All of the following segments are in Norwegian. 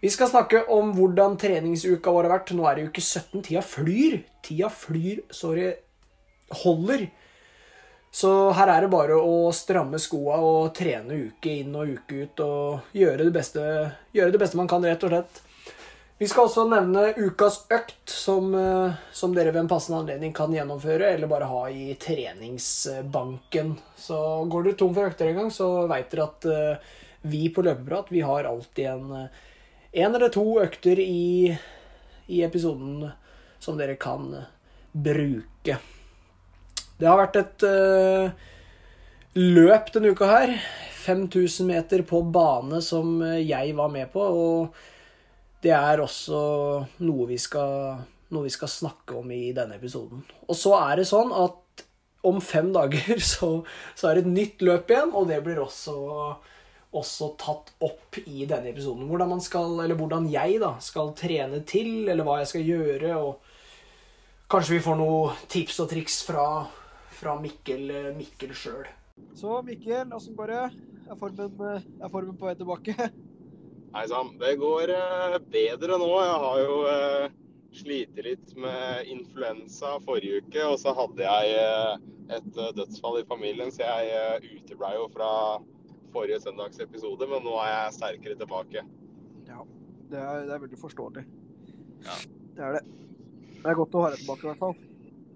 Vi skal snakke om hvordan treningsuka vår har vært. Nå er det uke 17. Tida flyr. Tida flyr så det holder. Så her er det bare å stramme skoa og trene uke inn og uke ut og gjøre det beste, gjøre det beste man kan, rett og slett. Vi skal også nevne ukas økt, som, eh, som, dere ved en passende anledning kan gjennomføre, eller bare ha i treningsbanken. Så går dere tom for økter en gang, så veit dere at uh, vi på Løpeprat vi har alltid en, en eller to økter i, i episoden som dere kan bruke. Det har vært et uh, løp denne uka her. 5000 meter på bane som jeg var med på. og det er også noe vi, skal, noe vi skal snakke om i denne episoden. Og så er det sånn at om fem dager så, så er det et nytt løp igjen, og det blir også, også tatt opp i denne episoden. Hvordan man skal, eller hvordan jeg da skal trene til, eller hva jeg skal gjøre. og Kanskje vi får noen tips og triks fra, fra Mikkel, Mikkel sjøl. Så Mikkel, åssen går det? Er formen, er formen på vei tilbake? Hei sann. Det går eh, bedre nå. Jeg har jo eh, slitt litt med influensa forrige uke. Og så hadde jeg eh, et dødsfall i familien, så jeg uteblei jo fra forrige søndags episode. Men nå er jeg sterkere tilbake. Ja, det er, det er veldig forståelig. Ja. Det er det. Det er godt å ha deg tilbake, i hvert fall.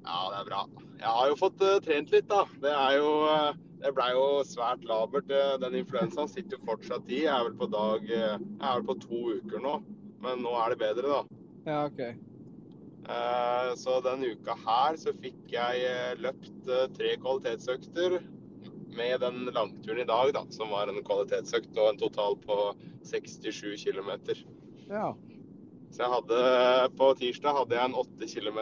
Ja, det er bra. Jeg har jo fått uh, trent litt, da. Det er jo uh, det blei jo svært labert. Den influensaen sitter jo fortsatt i. Jeg er vel på dag Jeg er vel på to uker nå. Men nå er det bedre, da. Ja, ok. Eh, så denne uka her så fikk jeg eh, løpt eh, tre kvalitetsøkter med den langturen i dag, da, som var en kvalitetsøkt og en total på 67 km. Ja. Så jeg hadde På tirsdag hadde jeg en 8 km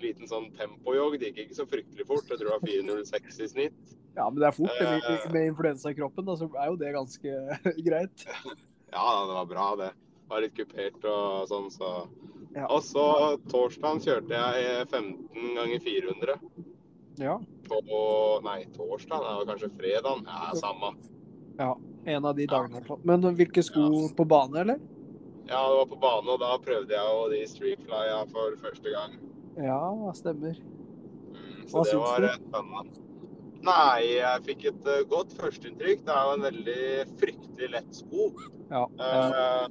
liten sånn tempojogg. Det gikk ikke så fryktelig fort. Jeg tror det var 4.06 i snitt. Ja, men det er fort. Med, eh. med influensa i kroppen, da, så er jo det ganske greit. Ja, det var bra, det. Var litt kupert og sånn, så ja. Og så torsdagen kjørte jeg 15 ganger 400. Ja. På Nei, torsdag? Det var kanskje fredag. Ja, samme. Ja, en av de dagene. Ja. Men hvilke sko ja. på bane, eller? Ja, det var på bane, og da prøvde jeg jo de streakflya for første gang. Ja, stemmer. Mm, så Hva det var spennende. Nei, jeg fikk et uh, godt førsteinntrykk. Det er jo en veldig fryktelig lett sko. Ja. Uh,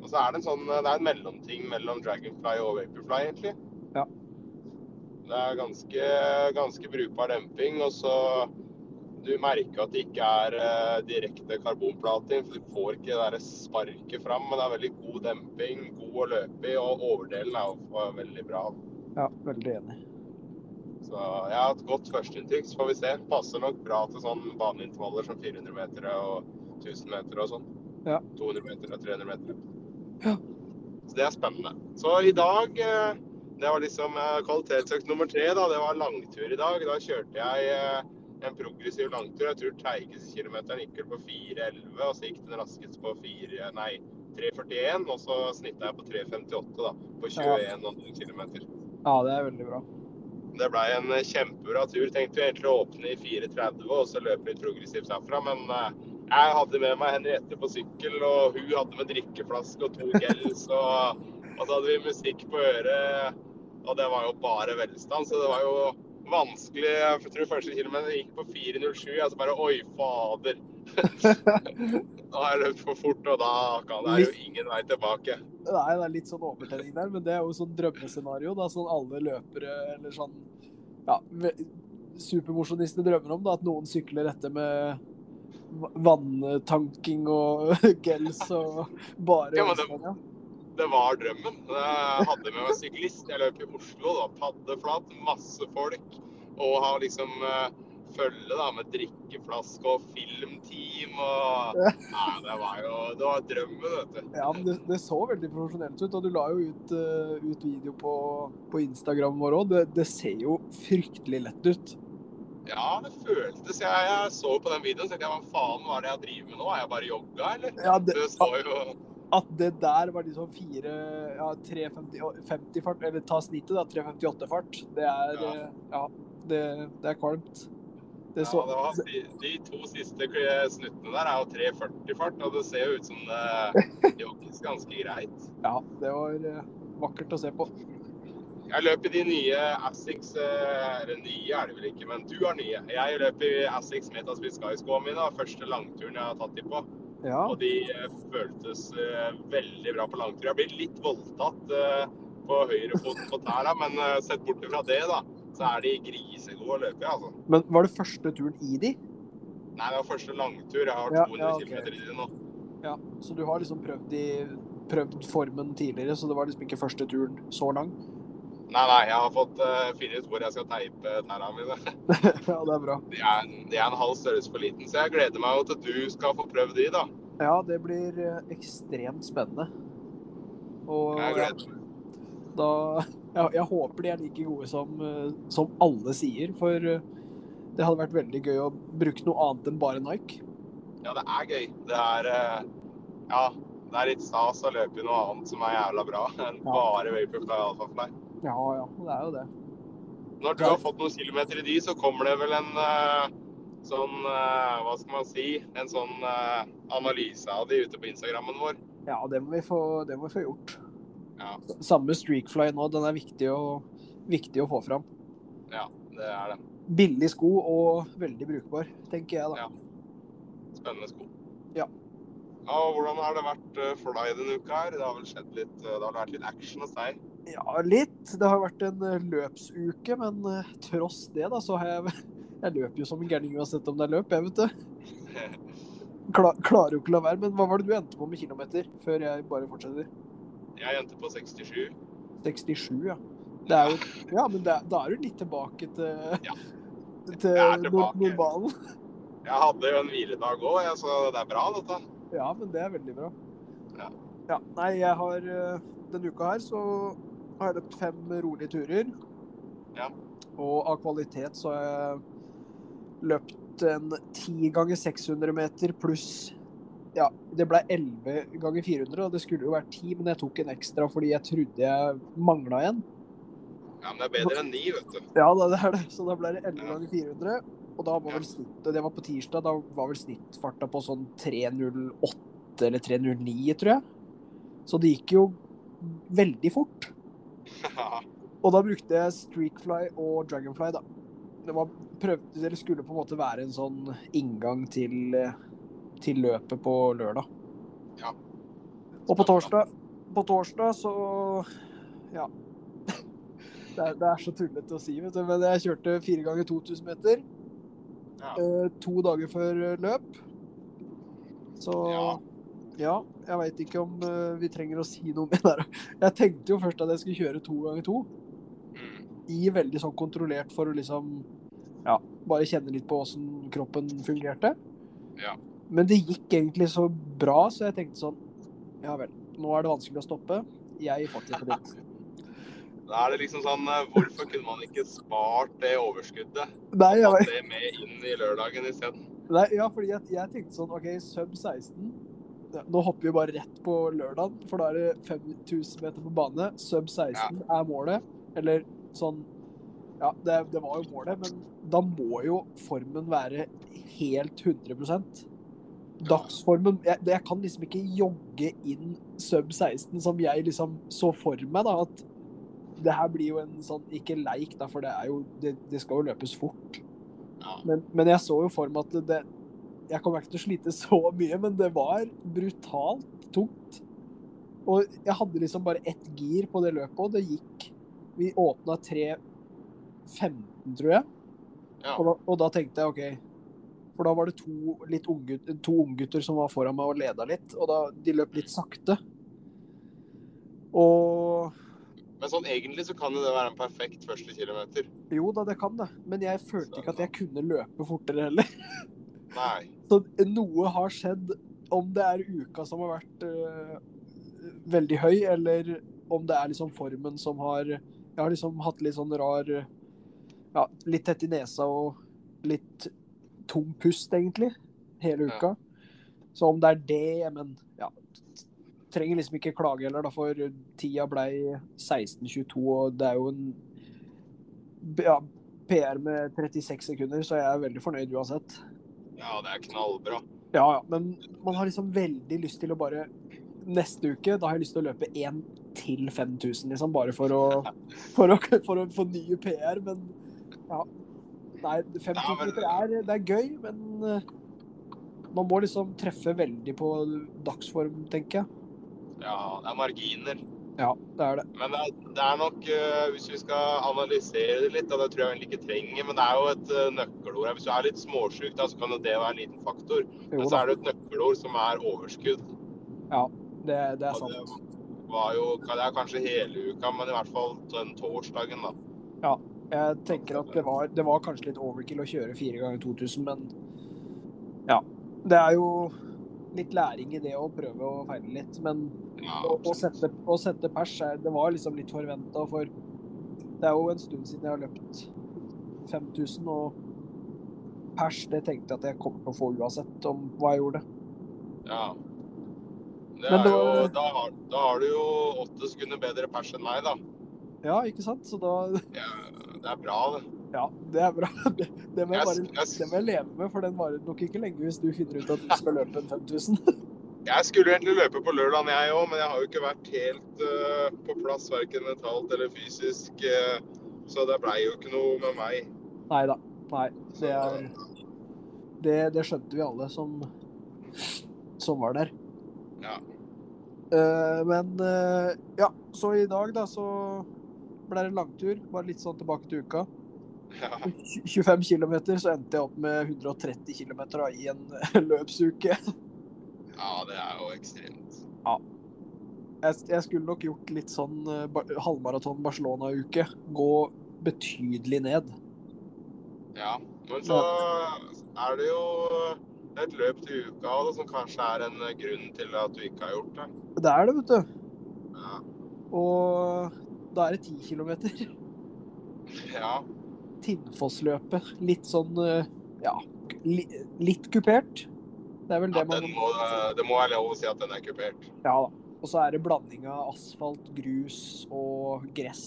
og så er det en sånn Det er en mellomting mellom Dragonfly og Vaporfly, egentlig. Det er ganske, ganske brukbar demping. Og så du merker at det ikke er uh, direkte karbonplating, for du får ikke det der sparket fram. Men det er veldig god demping, god å løpe i, og overdelen er jo veldig bra. Ja, veldig enig. Så jeg har hatt godt førsteinntrykk, så får vi se. Passer nok bra til sånn baneintervaller som 400 meter og 1000 meter og sånn. Ja. 200 meter og 300 meter. Ja. Så det er spennende. Så i dag eh, det var liksom kvalitetsøkt nummer tre. da, Det var langtur i dag. Da kjørte jeg en progressiv langtur. Jeg tror Teigeskilometeren gikk på 4,11, og så gikk den raskest på 4, nei, 3,41. Og så snitta jeg på 3,58 da, på 21 km. Ja, det er veldig bra. Det blei en kjempebra tur. Tenkte jo egentlig å åpne i 4,30 og så løpe litt progressivt herfra, men eh, jeg hadde med meg Henriette på sykkel, og hun hadde med drikkeflaske og to gels. Og, og så hadde vi musikk på øret, og det var jo bare velstand. Så det var jo vanskelig. Jeg tror første kilometer gikk på 4.07. Altså bare oi, fader. da har jeg løpt for fort, og da kan det jo ingen vei tilbake. Nei, det er litt sånn overtenning der, men det er jo sånn drømmescenario. Da, sånn alle løpere eller sånn ja, supermosjonistene drømmer om. da, At noen sykler etter med vanntanking og gels og bare ja, det, det var drømmen. Jeg hadde med meg syklist. Jeg løp i Oslo, da, paddeflat, masse folk. Og har liksom uh, følge da, med drikkeflaske og filmteam og Nei, det var jo det var drømmen, vet du. Ja, men det, det så veldig profesjonelt ut, og du la jo ut, uh, ut video på, på Instagram vår òg. Det, det ser jo fryktelig lett ut. Ja, det føltes Jeg, jeg så på den videoen og tenkte hva faen hva er det jeg driver med nå? Er jeg bare jogga, eller? Ja, det, Det så jo at det der var liksom fire ja, 350 fart, eller ta snittet, da, 358 fart, det er Ja. Ja, det, det er kvalmt. Det Ja, så, det var, de, de to siste snuttene der er jo 340 fart, og det ser jo ut som det jogges ganske greit. ja, det var eh, vakkert å se på. Jeg løp i de nye Asics eh, Eller nye er det vel ikke, men du har nye. Jeg løp i Asics Metaspeed Sky-skoene mine. Første langturen jeg har tatt de på. Ja, Og de eh, føltes eh, veldig bra på langtur. Jeg har blitt litt voldtatt eh, på høyrefoten på tæra, men sett bort fra det, da, så er de grisegode å løpe i, altså. Men var det første turen i de? Nei, det var første langtur. Jeg har Ja, 200 ja, okay. km i de nå. Ja, Så du har liksom prøvd, i, prøvd formen tidligere, så det var liksom ikke første turen så lang? Nei, nei, jeg har fått uh, finne ut hvor jeg skal teipe tærne mine. ja, det er bra. De er, en- de er en halv størrelse for liten, så jeg gleder meg jo til du skal få prøvd de, da. Ja, det blir eh, ekstremt spennende. Og Jeg gleder meg. da jeg, jeg håper de er like gode som, eh, som alle sier, for eh, det hadde vært veldig gøy å bruke noe annet enn bare Nike. Ja, det er gøy. Det er eh, Ja, det er litt stas å løpe i noe annet som er jævla bra enn Ja. bare Vaporfly Alphafly. Ja, ja, det er jo det. Når du har fått noen kilometer i de, så kommer det vel en uh, sånn uh, Hva skal man si? En sånn uh, analyse av de ute på Instagrammen vår. Ja, det må vi få, det må vi få gjort. Ja. Samme Streakfly nå, den er viktig å, viktig å få fram. Ja, det er det. Billig sko og veldig brukbar, tenker jeg da. Ja. Spennende sko. Ja. Ja, og Hvordan har det vært eh, for deg denne uka? her? Det har vel skjedd litt, eh, det har vært litt action hos deg? Ja, litt. Det har vært en eh, løpsuke, men tross det, da, så har jeg Jeg løper jo som en gærning uansett om det er løp, jeg, vet du. Kla, klarer jo ikke å la være. Men hva var det du endte på med kilometer, før jeg bare fortsetter? Jeg endte på 67. 67, ja. Det er jo Ja, men det, da er du litt tilbake til, Ja. til tilbake. normalen. Jeg hadde jo en hviledag òg, så det er bra, dette. Ja, men det er veldig bra. Ja. Ja, nei, jeg har eh, Denne uka her så har jeg løpt fem rolige turer. Ja. Og av kvalitet så har jeg løpt en 10 ganger 600 meter pluss Ja, det ble 11 ganger 400, og det skulle jo vært 10, men jeg tok en ekstra fordi jeg trodde jeg mangla en. Ja, Men det er bedre enn ni, vet du. Ja, det er det. Så da ble det 11 Ja. ganger 400. Og da var vel snittet Det var på tirsdag. Da var vel snittfarta på sånn 3.08 eller 3.09, tror jeg. Så det gikk jo veldig fort. Og da brukte jeg Streakfly og Dragonfly, da. Det var prøvde, eller skulle på en måte være en sånn inngang til, til løpet på lørdag. Ja. Og på torsdag, på torsdag så Ja. Det er, det er så tullete å si, vet du. Men jeg kjørte fire ganger 2000 meter. Ja. eh, to dager før eh, løp. Så Ja. ja, jeg veit ikke om eh, vi trenger å si noe mer der. Jeg tenkte jo først at jeg skulle kjøre to ganger to, Mm. i veldig sånn kontrollert for å liksom ja, bare kjenne litt på åssen kroppen fungerte. Ja. Men det gikk egentlig så bra, så jeg tenkte sånn Ja vel, nå er det vanskelig å stoppe. Jeg fortsetter litt. Da er det liksom sånn eh, Hvorfor kunne man ikke spart det overskuddet? Nei, ja, Tatt det med inn i lørdagen isteden? nei ja, fordi jeg, jeg tenkte sånn OK, sub 16. Nå hopper vi bare rett på lørdag, for da er det 5000 meter på bane. Sub 16 er målet. Eller sånn Ja, det, det var jo målet, men da må jo formen være helt 100% Dagsformen jeg, jeg kan liksom ikke jogge inn sub 16 som jeg liksom så for meg, da. At det her blir jo en sånn Ikke leik, da, for det er jo Det, det skal jo løpes fort. Ja. Men, men jeg så jo for meg at det Jeg kommer ikke til å slite så mye, men det var brutalt tungt. Og jeg hadde liksom bare ett gir på det løpet, og det gikk Vi åpna 3.15, tror jeg. Ja. Og, da, og da tenkte jeg OK. For da var det to, litt unggut, to unggutter som var foran meg og leda litt. Og da, de løp litt sakte. Og Men sånn egentlig så kan jo det være en perfekt første kilometer. Jo da, det kan det. Men jeg følte ikke at jeg kunne løpe fortere heller. Nei. Så noe har skjedd. Om det er uka som har vært øh, veldig høy, eller om det er liksom formen som har Jeg har liksom hatt litt sånn rar Ja, litt tett i nesa og litt tung pust, egentlig, hele Ja. uka. Så om det er det, men ja Trenger liksom ikke klage heller, da, for tida blei 16.22, og det er jo en ja, PR med 36 sekunder, så jeg er veldig fornøyd uansett. Ja, det er knallbra. Ja, ja, men man har liksom veldig lyst til å bare Neste uke da har jeg lyst til å løpe 1 til 5000, liksom, bare for å, for å, for å få nye PR, men ja. Nei, 5000 Ja, men- meter er, det er gøy, men eh, man må liksom treffe veldig på dagsform, tenker jeg. Ja, det er marginer. Ja, det er det. Men det er, det er nok, uh, hvis vi skal analysere det litt, og det tror jeg egentlig ikke trenger, men det er jo et uh, nøkkelord. her. Hvis du er litt småsjuk, så kan jo det være en liten faktor. Jo Men så er det et nøkkelord som er overskudd. det, det er sant. det var jo, det er kanskje hele uka, men i hvert fall den torsdagen, da. Ja, Jeg tenker at det var, det var kanskje litt overkill å kjøre fire ganger 2000, men ja. Det er jo litt læring i det å prøve å feile litt, men Ja, å, sette, å sette pers er- Det var liksom litt forventa, for det er jo en stund siden jeg har løpt 5000, og pers det tenkte jeg at jeg kom til å få uansett om hva jeg gjorde. ja. Det er det jo, da, har, da har du jo åtte sekunder bedre pers enn meg, da. Ja, ikke sant? Så da Ja, det er bra, det. Ja, det er bra. Det, det, må, Jeg, bare, det må jeg leve med, for den varer nok ikke lenge hvis du finner ut at du skal løpe en 5000. jeg skulle egentlig løpe på lørdag, jeg òg, men jeg har jo ikke vært helt uh, på plass, verken mentalt eller fysisk. Uh, så det blei jo ikke noe med meg. Nei da. Nei. Det er det, det skjønte vi alle som, som var der. Ja. Uh, men ja, så i dag da så ble det langtur. Bare litt sånn tilbake til uka. Ja. 25 km, så endte jeg opp med 130 km i en løpsuke. Ja, det er jo ekstremt. Jeg, jeg skulle nok gjort litt sånn uh, halvmaraton Barcelona-uke. Gå betydelig ned. Ja. Men så er det jo et løp til uka og det som kanskje er en grunn til at du ikke har gjort det. Det er det, vet du. Ja. Og da er det ti kilometer. ja. Tinnfossløpet. Litt sånn eh, ja, li, litt kupert. Det det man må, det må være lov å si at den er kupert. Ja da. Og så er det blanding av asfalt, grus og gress.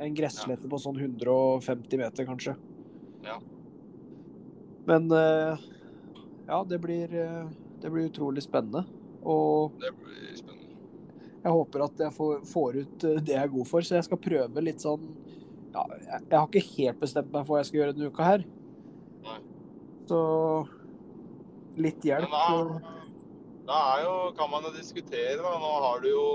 En gresslette på sånn 150 meter, kanskje. Ja. Men eh, ja, det blir, eh, det blir utrolig spennende. Og Det blir spennende. jeg håper at jeg får, får ut eh, det jeg er god for, så jeg skal prøve litt sånn ja, jeg, jeg har ikke helt bestemt meg for hva jeg skal gjøre denne uka her. Nei. Så litt hjelp. Da, da er jo, kan man jo diskutere, da. Nå har du jo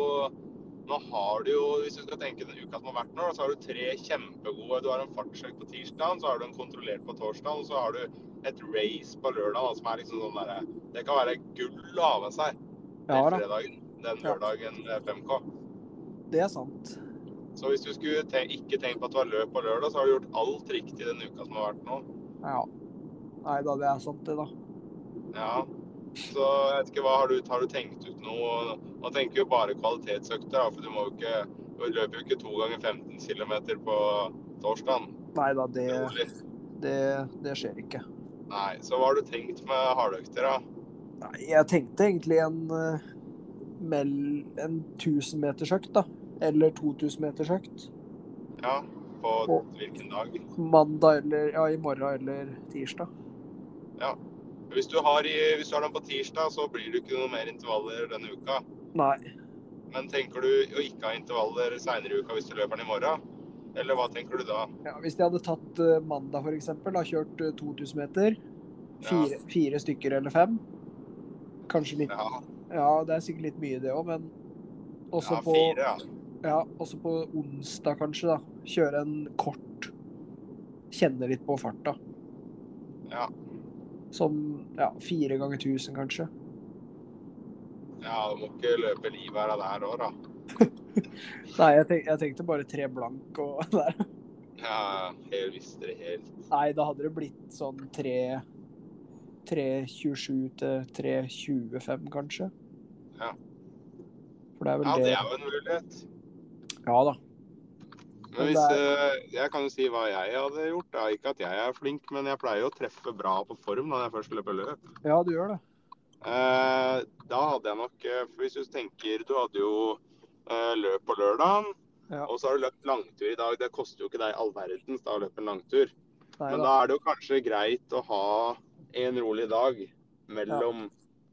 nå har du jo, Hvis du skal tenke den uka som har vært nå, så har du tre kjempegode. Du har en fartssjekk på tirsdag, så har du en kontrollert på torsdag, og så har du et race på lørdag da, som er liksom sånn derre Det kan være gull å ha med seg den Ja fredagen. Den lørdagen eh, 5K. det er sant. Så hvis du skulle ten ikke tenkt på at det var løp på lørdag, så har du gjort alt riktig den uka som har vært nå. Ja. Nei da, det er sant, det, da. Ja. Så jeg vet ikke, hva har du, har du tenkt ut noe? Nå tenker jo bare kvalitetsøkter, da, for du må jo ikke Du løper jo ikke to ganger 15 km på torsdagen. Nei da, det, det, det skjer ikke. Nei, så hva har du tenkt med hardøkter, da? Nei, jeg tenkte egentlig en eh, en 1000-metersøkt, da. Eller 2000-metersøkt. Ja, på på hvilken dag? Mandag eller ja, i morgen eller tirsdag. Hvis du, har i, hvis du har den på tirsdag, så blir det ikke noe mer intervaller denne uka. Nei. Men tenker du å ikke ha intervaller seinere i uka hvis du løper den i morgen? Eller hva tenker du da? Ja, hvis jeg hadde tatt eh, mandag, eksempel, da, kjørt eh, 2000 meter, fire, fire stykker eller fem Kanskje litt Ja, Ja, det er sikkert litt mye, det òg, men også ja på fire, ja. Ja, også på onsdag kanskje, da. Kjøre en kort. Kjenne litt på farta. Ja. Som ja, fire ganger 1000, kanskje. Ja, du må ikke løpe livet av det her òg, da. Nei, jeg, tenkte, jeg tenkte bare tre blank og der. Ja, jeg visste det helt. Nei, da hadde det blitt sånn tre 3.27 til 3.25, kanskje. Ja. For det er vel Ja, det. det er jo en mulighet. Ja da. Men hvis eh, Jeg kan jo si hva jeg hadde gjort. Da. Ikke at jeg er flink, men jeg pleier jo å treffe bra på form når jeg først løper løp. Ja, du gjør det. Eh, da hadde jeg nok eh, Hvis du tenker Du hadde jo løp på lørdagen, Ja. og så har du løpt langtur i dag. Det koster jo ikke deg all verdens da å løpe en langtur. Nei Men da. er det jo kanskje greit å ha en rolig dag mellom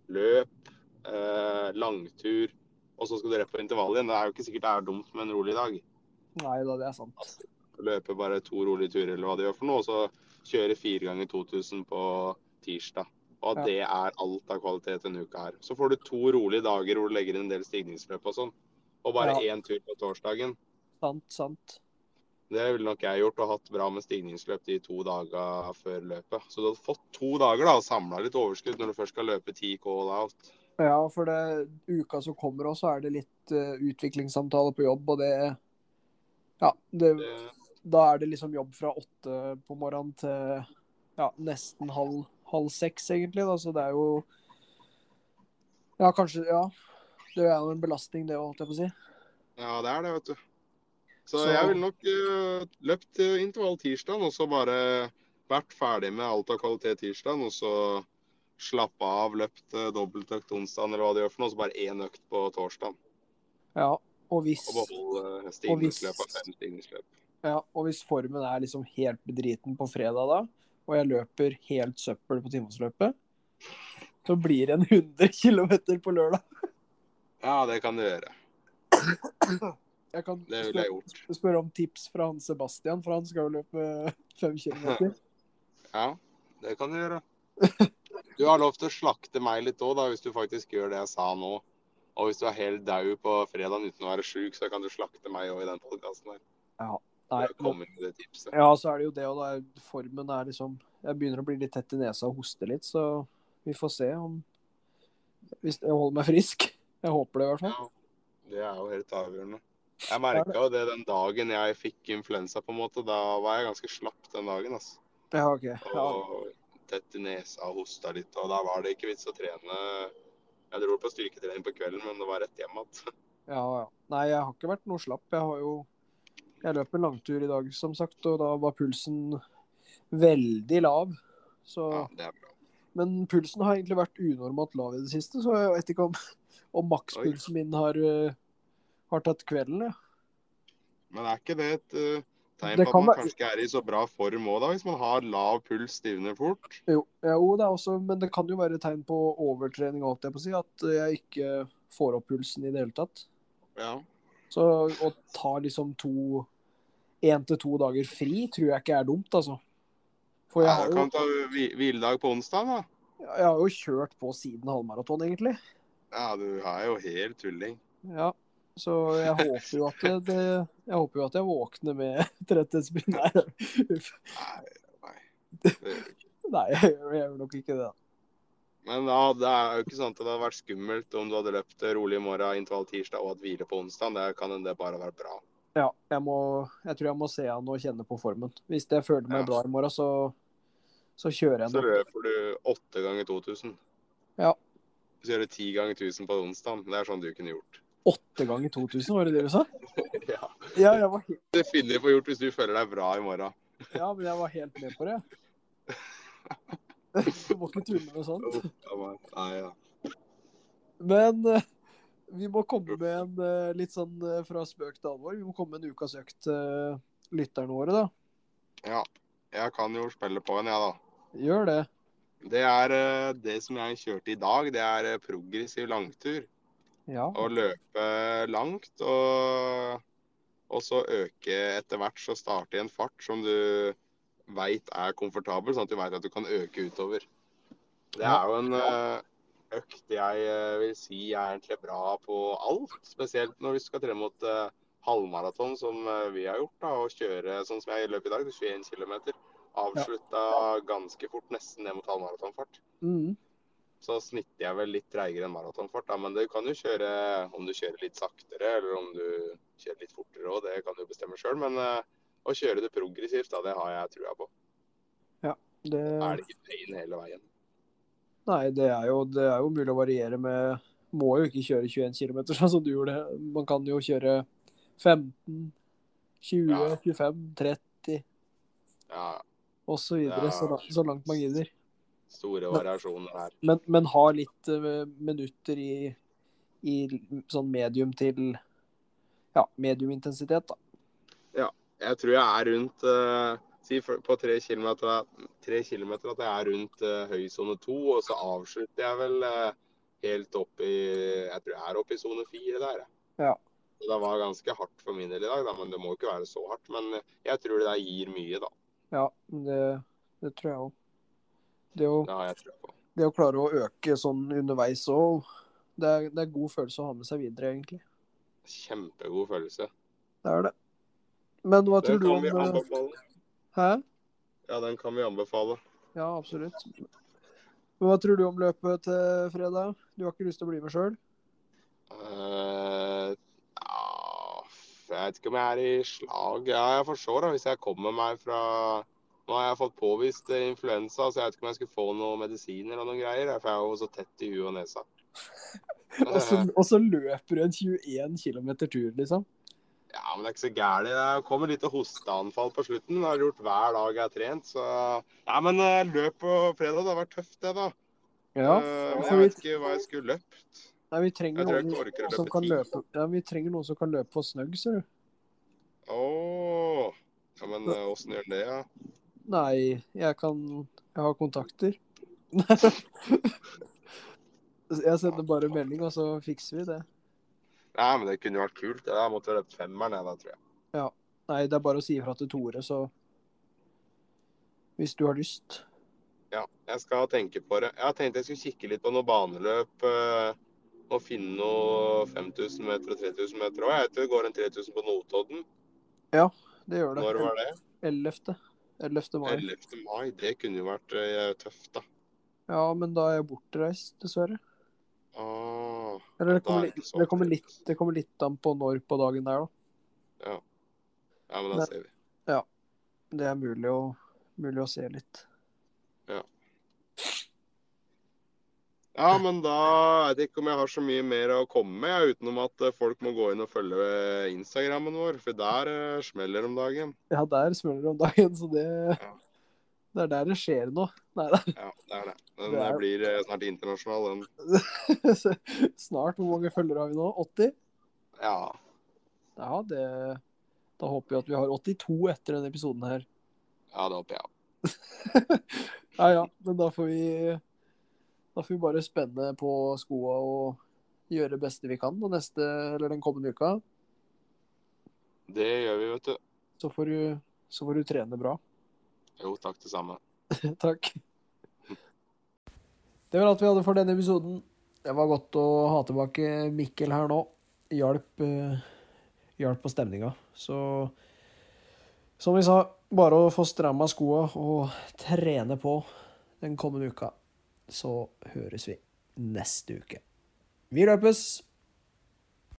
løp, eh, langtur, og så skal du rett på intervall igjen. Det er jo ikke sikkert det er dumt med en rolig dag. Nei da, det er sant. Løpe bare to rolige turer eller hva det gjør for noe, og så kjøre fire ganger 2000 på tirsdag. Og Ja. det er alt av kvalitet denne uka her. Så får du to rolige dager hvor du legger inn en del stigningsløp og sånn. Og bare Ja. én tur på torsdagen. Sant, sant. Det ville nok jeg gjort, og hatt bra med stigningsløp de to dager før løpet. Så du hadde fått to dager da, og samla litt overskudd når du først skal løpe 10 K all out. Ja, for det uka som kommer også, er det litt uh, utviklingssamtale på jobb, og det Ja, det, da er det liksom jobb fra åtte på morgenen til ja, nesten halv, halv seks, egentlig. Da. Så det er jo Ja, kanskje Ja. Det er jo en belastning, det òg, holdt jeg på å si. ja, det er det, vet du. Så, Så- jeg ville nok uh, løpt uh, intervall tirsdag, og så bare vært ferdig med alt av kvalitet tirsdag, og så slappe av, løpt uh, dobbeltøkt onsdag eller hva det gjør for noe, så bare én økt på torsdag. Ja, og hvis, Og og hvis- ja, og hvis formen er liksom helt bedriten på fredag da, og jeg løper helt søppel på Timåsløpet, så blir det en 100 km på lørdag. Ja, det kan du gjøre. Jeg kan Det ville jeg gjort. spør- spørre om tips fra han Sebastian, for han skal jo løpe 5 kilometer. Ja, det kan du gjøre. Du har lov til å slakte meg litt òg, hvis du faktisk gjør det jeg sa nå. Og hvis du er helt daud på fredagen uten å være sjuk, så kan du slakte meg òg i den podkasten her. Nei, med det tipset. ja, så er det jo det, og da er formen er liksom Jeg begynner å bli litt tett i nesa og hoste litt, så vi får se om Hvis jeg holder meg frisk. Jeg håper det, i hvert fall. Ja, det er jo helt avgjørende. Jeg merka jo det den dagen jeg fikk influensa, på en måte. Da var jeg ganske slapp den dagen. altså. Ja, OK. Ja, Og tett i nesa og hosta litt. Og da var det ikke vits å trene. Jeg dro på styrketrening på kvelden, men det var rett hjem igjen. ja, ja. Nei, jeg har ikke vært noe slapp. Jeg har jo Jeg løp en langtur i dag, som sagt, og da var pulsen veldig lav. Så Ja, det er bra. Men pulsen har egentlig vært unormalt lav i det siste, så jeg vet ikke om, om makspulsen min har, uh, har tatt kvelden. Ja. Men er ikke det et uh, tegn på at man kanskje ikke er i så bra form òg? Hvis man har lav puls, stivner fort? Jo, jo, det også, men det kan jo være tegn på overtrening, holdt jeg på å si, at jeg ikke får opp pulsen i det hele tatt. Ja. Så å ta liksom to Én til to dager fri tror jeg ikke er dumt, altså. For jeg har jo, kan ta hviledag på onsdag, da. jeg har jo kjørt på siden halvmaraton, egentlig. Ja, du er jo helt tulling. Ja, så jeg håper jo at det, det Jeg håper jo at jeg våkner med tretthetsbryn. Nei. Nei. Det gjør du ikke. Nei, jeg gjør, nok ikke det. da. Men ja, det er jo ikke sant at det hadde vært skummelt om du hadde løpt rolig i morgen, intervall tirsdag og hatt hvile på onsdag. Det kan det bare være bra. Ja, jeg, må, jeg tror jeg må se an og kjenne på formen. Hvis jeg føler meg Ja. bra i morgen, så, så kjører jeg Så nok. løper du åtte ganger 2000. Ja. Så gjør du ti ganger 1000 på onsdag. Det er sånn du kunne gjort. Åtte ganger 2000, var det det du sa? Ja. Ja, jeg var, helt, Definitivt på gjort hvis du føler deg bra i morgen. ja, men jeg var helt med på det. Du må ikke tulle med sånt. Nei, ja. Men eh, vi må komme med en eh, litt sånn eh, fra spøk til alvor. Vi må komme med en ukas økt til lytterne våre, da. ja. Jeg kan jo spille på en, jeg, ja, da. Gjør det. Det er det som jeg kjørte i dag. Det er progressiv langtur. Ja. Og løpe langt og, og så øke etter hvert. Så starte i en fart som du veit er komfortabel, sånn at du veit at du kan øke utover. Det er jo en eh, økt jeg eh, vil si er egentlig bra på alt. Spesielt når vi skal trene mot eh, halvmaraton, som vi har gjort. da, Og kjøre sånn som jeg løp i dag, 21 km. Avslutta ganske fort, nesten ned mot halvmaratonfart. Mm. Så snitter jeg vel litt treigere enn maratonfart. Men du kan jo kjøre om du kjører litt saktere eller om du kjører litt fortere òg. Det kan du bestemme sjøl. Men eh, å kjøre det progressivt, da, det har jeg trua på. Det, er det ikke pain hele veien. nei, det er, jo, det er jo mulig å variere med Må jo ikke kjøre 21 km sånn som du gjorde. Man kan jo kjøre 15, 20, Ja. 25, 30 Ja, osv. Så, videre, Ja. så, la- så langt man gidder. Store variasjoner her. Men, men ha litt uh, minutter i, i sånn medium til ja, mediumintensitet, da. Jeg tror jeg er rundt uh, Si på tre kilometer, tre kilometer at jeg er rundt uh, høysone to, og så avslutter jeg vel uh, helt opp i Jeg tror jeg er oppe i sone fire der. jeg. Ja. Det var ganske hardt for min del i dag, da, men det må ikke være så hardt. Men jeg tror det der gir mye, da. Ja, det, det tror jeg òg. Det, å- Det å klare å øke sånn underveis òg, det, er- det er god følelse å ha med seg videre, egentlig. Kjempegod følelse. Det er det. Men hva Den tror du kan om vi eh, anbefale. Hæ? Ja, den kan vi anbefale. Ja, absolutt. Men hva tror du om løpet til fredag? Du har ikke lyst til å bli med sjøl? Eh, jeg vet ikke om jeg er i slag. Ja, jeg forstår da, hvis jeg kommer meg fra Nå har jeg fått påvist eh, influensa, så jeg vet ikke om jeg skulle få noen medisin eller noen greier. For jeg er jo så tett i huet og nesa. Og så- og så løper du en 21 km tur, liksom? Ja, men det er ikke så gærent. Det kommer litt hosteanfall på slutten. Det har jeg gjort hver dag jeg har trent. Så Ja, men eh, løp på fredag, det har vært tøft, det, da. Ja. Eh, men jeg vet ikke hva jeg skulle løpt. nei, vi trenger Jeg tror jeg noen å som kan løpe Ja, vi trenger noen som kan løpe på snøgg, ser du. Åh. Ja, men åssen gjør det, ja? Nei, jeg kan Jeg har kontakter. jeg sender bare melding, og så fikser vi det. Nei, men det kunne vært kult. det. Jeg måtte løpt femmeren, jeg, da, tror jeg. Ja. Nei, det er bare å si ifra til Tore, så Hvis du har lyst. Ja, jeg skal tenke på det. Jeg har tenkt jeg skulle kikke litt på noe baneløp. eh, Og finne noe 5000 meter og 3000 meter òg. Jeg vet det går en 3000 på Notodden. Ja, Det gjør det. Når var det? 11. 11. mai. 11. mai. Det kunne jo vært eh, tøft, da. Ja, men da er jeg bortreist, dessverre. Ah, Eller det kommer, er litt, det, kommer litt, det kommer litt an på når på dagen der, da. Ja, men da ser vi. Ja. Det er mulig å, mulig å se litt. Ja, men da vet jeg ikke om jeg har så mye mer å komme med, utenom at eh, folk må gå inn og følge Instagrammen vår, for der uh, smeller om dagen. Ja, der smeller det om dagen, så det, Ja. det er der det skjer noe. Nei det... Ja, det er det. Den Det er- eh, blir eh, snart internasjonal, den. Snart. Hvor mange følgere har vi nå? 80? Ja. Ja, det Da håper vi at vi har 82 etter denne episoden her. ja, det håper jeg. Ja ja, men da får vi Da får vi bare spenne på skoa og gjøre det beste vi kan og neste, eller den kommende uka. Det gjør vi, vet du. Så får du, så får du trene bra. Jo, takk det samme. Takk. Det var alt vi hadde for denne episoden. Det var godt å ha tilbake Mikkel her nå. Hjalp, eh, hjalp på stemninga. Så som vi sa, bare å få stramma skoa og trene på den kommende uka. Så høres vi neste uke. Vi løpes!